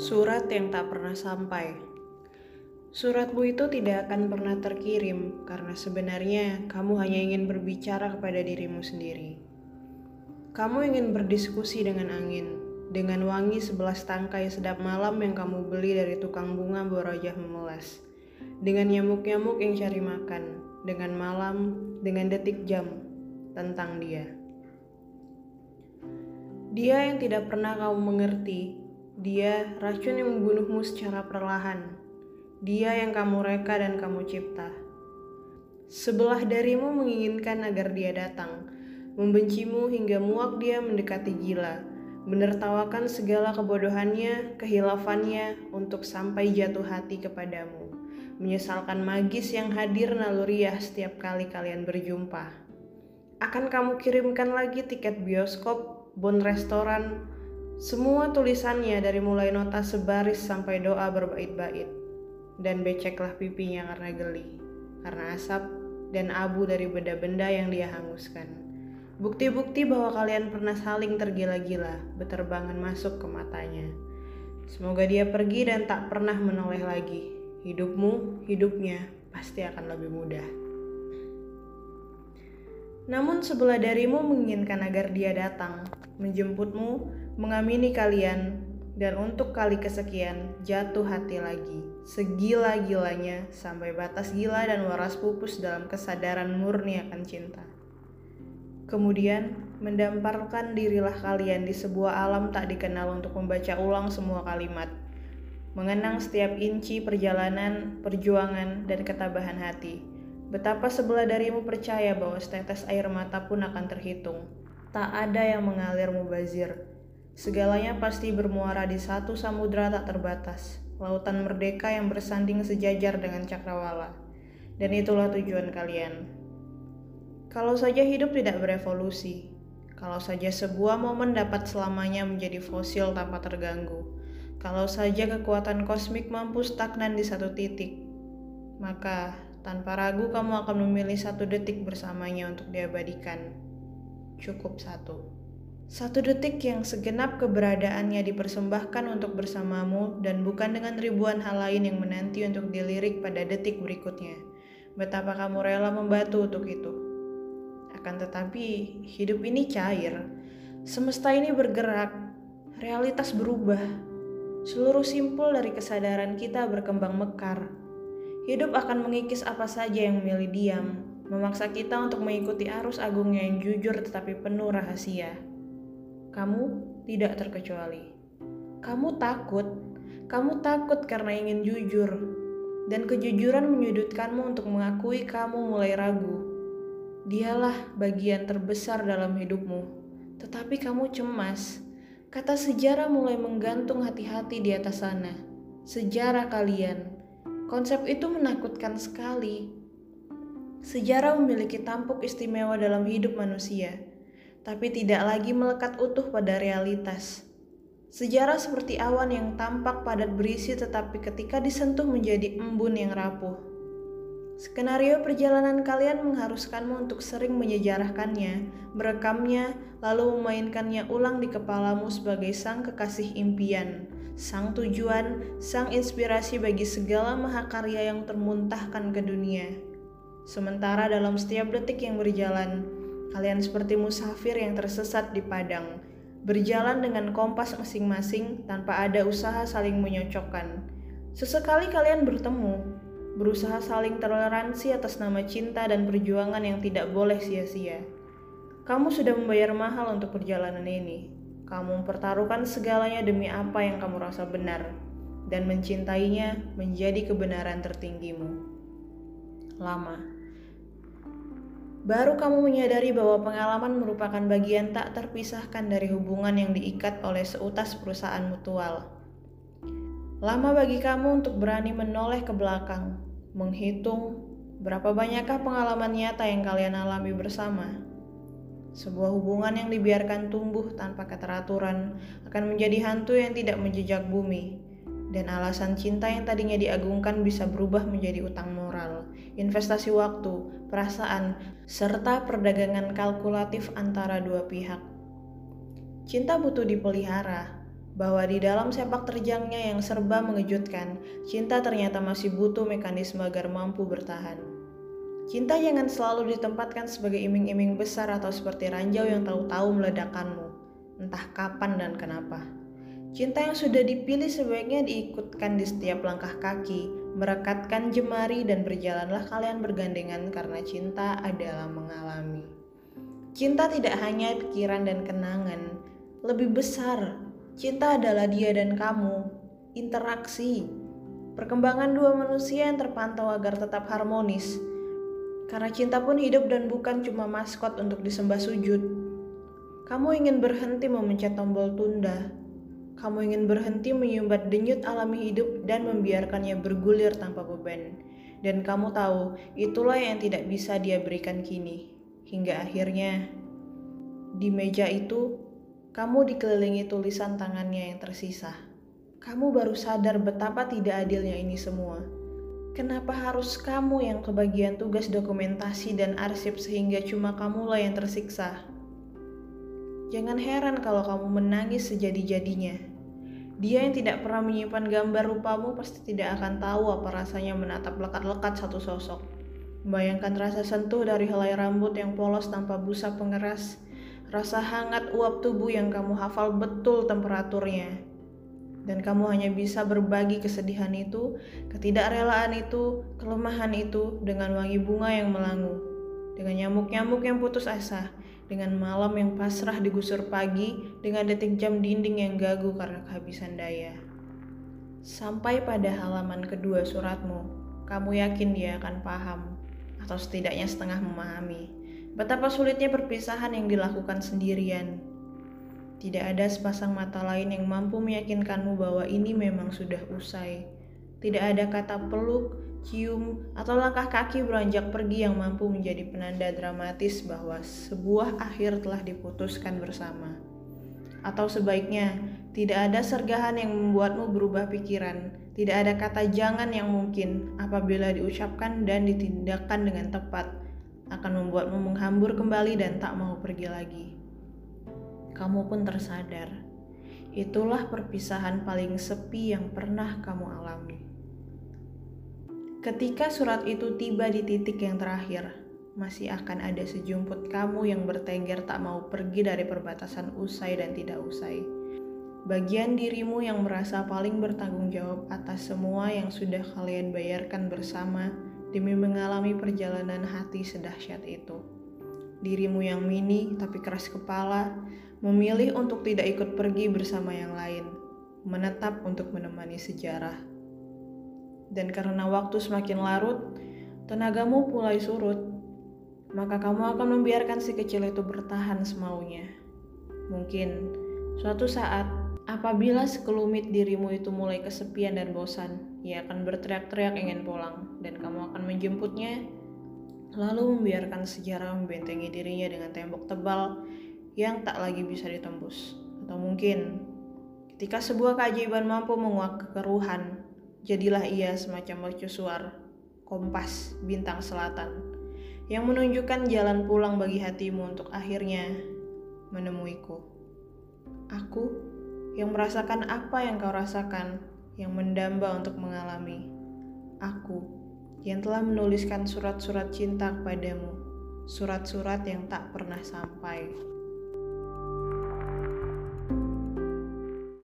Surat yang tak pernah sampai. Suratmu itu tidak akan pernah terkirim karena sebenarnya kamu hanya ingin berbicara kepada dirimu sendiri. Kamu ingin berdiskusi dengan angin, dengan wangi sebelas tangkai sedap malam yang kamu beli dari tukang bunga berwajah memelas, dengan nyamuk-nyamuk yang cari makan, dengan malam, dengan detik jam, tentang dia. Dia yang tidak pernah kamu mengerti, dia racun yang membunuhmu secara perlahan. Dia yang kamu reka dan kamu cipta. Sebelah darimu menginginkan agar dia datang, membencimu hingga muak dia mendekati gila, menertawakan segala kebodohannya, kehilafannya untuk sampai jatuh hati kepadamu, menyesalkan magis yang hadir naluriah setiap kali kalian berjumpa. Akan kamu kirimkan lagi tiket bioskop, bon restoran, semua tulisannya dari mulai nota sebaris sampai doa berbait-bait. Dan beceklah pipinya karena geli, karena asap dan abu dari benda-benda yang dia hanguskan. Bukti-bukti bahwa kalian pernah saling tergila-gila, beterbangan masuk ke matanya. Semoga dia pergi dan tak pernah menoleh lagi. Hidupmu, hidupnya pasti akan lebih mudah. Namun sebelah darimu menginginkan agar dia datang, menjemputmu, mengamini kalian, dan untuk kali kesekian jatuh hati lagi, segila-gilanya sampai batas gila dan waras pupus dalam kesadaran murni akan cinta. Kemudian, mendamparkan dirilah kalian di sebuah alam tak dikenal untuk membaca ulang semua kalimat, mengenang setiap inci perjalanan, perjuangan, dan ketabahan hati. Betapa sebelah darimu percaya bahwa setetes air mata pun akan terhitung. Tak ada yang mengalir mubazir, Segalanya pasti bermuara di satu samudra tak terbatas, lautan merdeka yang bersanding sejajar dengan cakrawala. Dan itulah tujuan kalian. Kalau saja hidup tidak berevolusi, kalau saja sebuah momen dapat selamanya menjadi fosil tanpa terganggu, kalau saja kekuatan kosmik mampu stagnan di satu titik, maka tanpa ragu kamu akan memilih satu detik bersamanya untuk diabadikan. Cukup satu. Satu detik yang segenap keberadaannya dipersembahkan untuk bersamamu dan bukan dengan ribuan hal lain yang menanti untuk dilirik pada detik berikutnya. Betapa kamu rela membantu untuk itu. Akan tetapi, hidup ini cair. Semesta ini bergerak, realitas berubah. Seluruh simpul dari kesadaran kita berkembang mekar. Hidup akan mengikis apa saja yang memilih diam, memaksa kita untuk mengikuti arus agungnya yang jujur tetapi penuh rahasia. Kamu tidak terkecuali. Kamu takut, kamu takut karena ingin jujur, dan kejujuran menyudutkanmu untuk mengakui kamu mulai ragu. Dialah bagian terbesar dalam hidupmu, tetapi kamu cemas. Kata sejarah mulai menggantung hati-hati di atas sana. Sejarah kalian, konsep itu menakutkan sekali. Sejarah memiliki tampuk istimewa dalam hidup manusia tapi tidak lagi melekat utuh pada realitas. Sejarah seperti awan yang tampak padat berisi tetapi ketika disentuh menjadi embun yang rapuh. Skenario perjalanan kalian mengharuskanmu untuk sering menyejarahkannya, merekamnya, lalu memainkannya ulang di kepalamu sebagai sang kekasih impian, sang tujuan, sang inspirasi bagi segala mahakarya yang termuntahkan ke dunia. Sementara dalam setiap detik yang berjalan, Kalian seperti musafir yang tersesat di padang, berjalan dengan kompas masing-masing tanpa ada usaha saling menyocokkan. Sesekali kalian bertemu, berusaha saling toleransi atas nama cinta dan perjuangan yang tidak boleh sia-sia. Kamu sudah membayar mahal untuk perjalanan ini. Kamu mempertaruhkan segalanya demi apa yang kamu rasa benar, dan mencintainya menjadi kebenaran tertinggimu. Lama. Baru kamu menyadari bahwa pengalaman merupakan bagian tak terpisahkan dari hubungan yang diikat oleh seutas perusahaan mutual. Lama bagi kamu untuk berani menoleh ke belakang, menghitung berapa banyakkah pengalaman nyata yang kalian alami bersama. Sebuah hubungan yang dibiarkan tumbuh tanpa keteraturan akan menjadi hantu yang tidak menjejak bumi, dan alasan cinta yang tadinya diagungkan bisa berubah menjadi utang moral, investasi waktu, perasaan, serta perdagangan kalkulatif antara dua pihak. Cinta butuh dipelihara, bahwa di dalam sepak terjangnya yang serba mengejutkan, cinta ternyata masih butuh mekanisme agar mampu bertahan. Cinta jangan selalu ditempatkan sebagai iming-iming besar atau seperti ranjau yang tahu-tahu meledakkanmu, entah kapan dan kenapa. Cinta yang sudah dipilih sebaiknya diikutkan di setiap langkah kaki, merekatkan jemari dan berjalanlah kalian bergandengan karena cinta adalah mengalami. Cinta tidak hanya pikiran dan kenangan, lebih besar Cinta adalah dia dan kamu, interaksi, perkembangan dua manusia yang terpantau agar tetap harmonis. Karena cinta pun hidup dan bukan cuma maskot untuk disembah sujud. Kamu ingin berhenti memencet tombol tunda. Kamu ingin berhenti menyumbat denyut alami hidup dan membiarkannya bergulir tanpa beban. Dan kamu tahu, itulah yang tidak bisa dia berikan kini. Hingga akhirnya, di meja itu kamu dikelilingi tulisan tangannya yang tersisa. Kamu baru sadar betapa tidak adilnya ini semua. Kenapa harus kamu yang kebagian tugas dokumentasi dan arsip sehingga cuma kamulah yang tersiksa? Jangan heran kalau kamu menangis sejadi-jadinya. Dia yang tidak pernah menyimpan gambar rupamu pasti tidak akan tahu apa rasanya menatap lekat-lekat satu sosok. Bayangkan rasa sentuh dari helai rambut yang polos tanpa busa pengeras, rasa hangat uap tubuh yang kamu hafal betul temperaturnya. Dan kamu hanya bisa berbagi kesedihan itu, ketidakrelaan itu, kelemahan itu dengan wangi bunga yang melangu, dengan nyamuk-nyamuk yang putus asa, dengan malam yang pasrah digusur pagi, dengan detik jam dinding yang gagu karena kehabisan daya. Sampai pada halaman kedua suratmu, kamu yakin dia akan paham, atau setidaknya setengah memahami Betapa sulitnya perpisahan yang dilakukan sendirian. Tidak ada sepasang mata lain yang mampu meyakinkanmu bahwa ini memang sudah usai. Tidak ada kata peluk, cium, atau langkah kaki beranjak pergi yang mampu menjadi penanda dramatis bahwa sebuah akhir telah diputuskan bersama. Atau sebaiknya, tidak ada sergahan yang membuatmu berubah pikiran. Tidak ada kata jangan yang mungkin apabila diucapkan dan ditindakkan dengan tepat akan membuatmu menghambur kembali dan tak mau pergi lagi. Kamu pun tersadar, itulah perpisahan paling sepi yang pernah kamu alami. Ketika surat itu tiba di titik yang terakhir, masih akan ada sejumput kamu yang bertengger tak mau pergi dari perbatasan usai dan tidak usai. Bagian dirimu yang merasa paling bertanggung jawab atas semua yang sudah kalian bayarkan bersama demi mengalami perjalanan hati sedahsyat itu. Dirimu yang mini tapi keras kepala, memilih untuk tidak ikut pergi bersama yang lain, menetap untuk menemani sejarah. Dan karena waktu semakin larut, tenagamu mulai surut, maka kamu akan membiarkan si kecil itu bertahan semaunya. Mungkin suatu saat Apabila sekelumit dirimu itu mulai kesepian dan bosan, ia akan berteriak-teriak ingin pulang, dan kamu akan menjemputnya, lalu membiarkan sejarah membentengi dirinya dengan tembok tebal yang tak lagi bisa ditembus. Atau mungkin, ketika sebuah keajaiban mampu menguak kekeruhan, jadilah ia semacam mercusuar, kompas, bintang selatan, yang menunjukkan jalan pulang bagi hatimu untuk akhirnya menemuiku. Aku yang merasakan apa yang kau rasakan, yang mendamba untuk mengalami. Aku yang telah menuliskan surat-surat cinta kepadamu, surat-surat yang tak pernah sampai.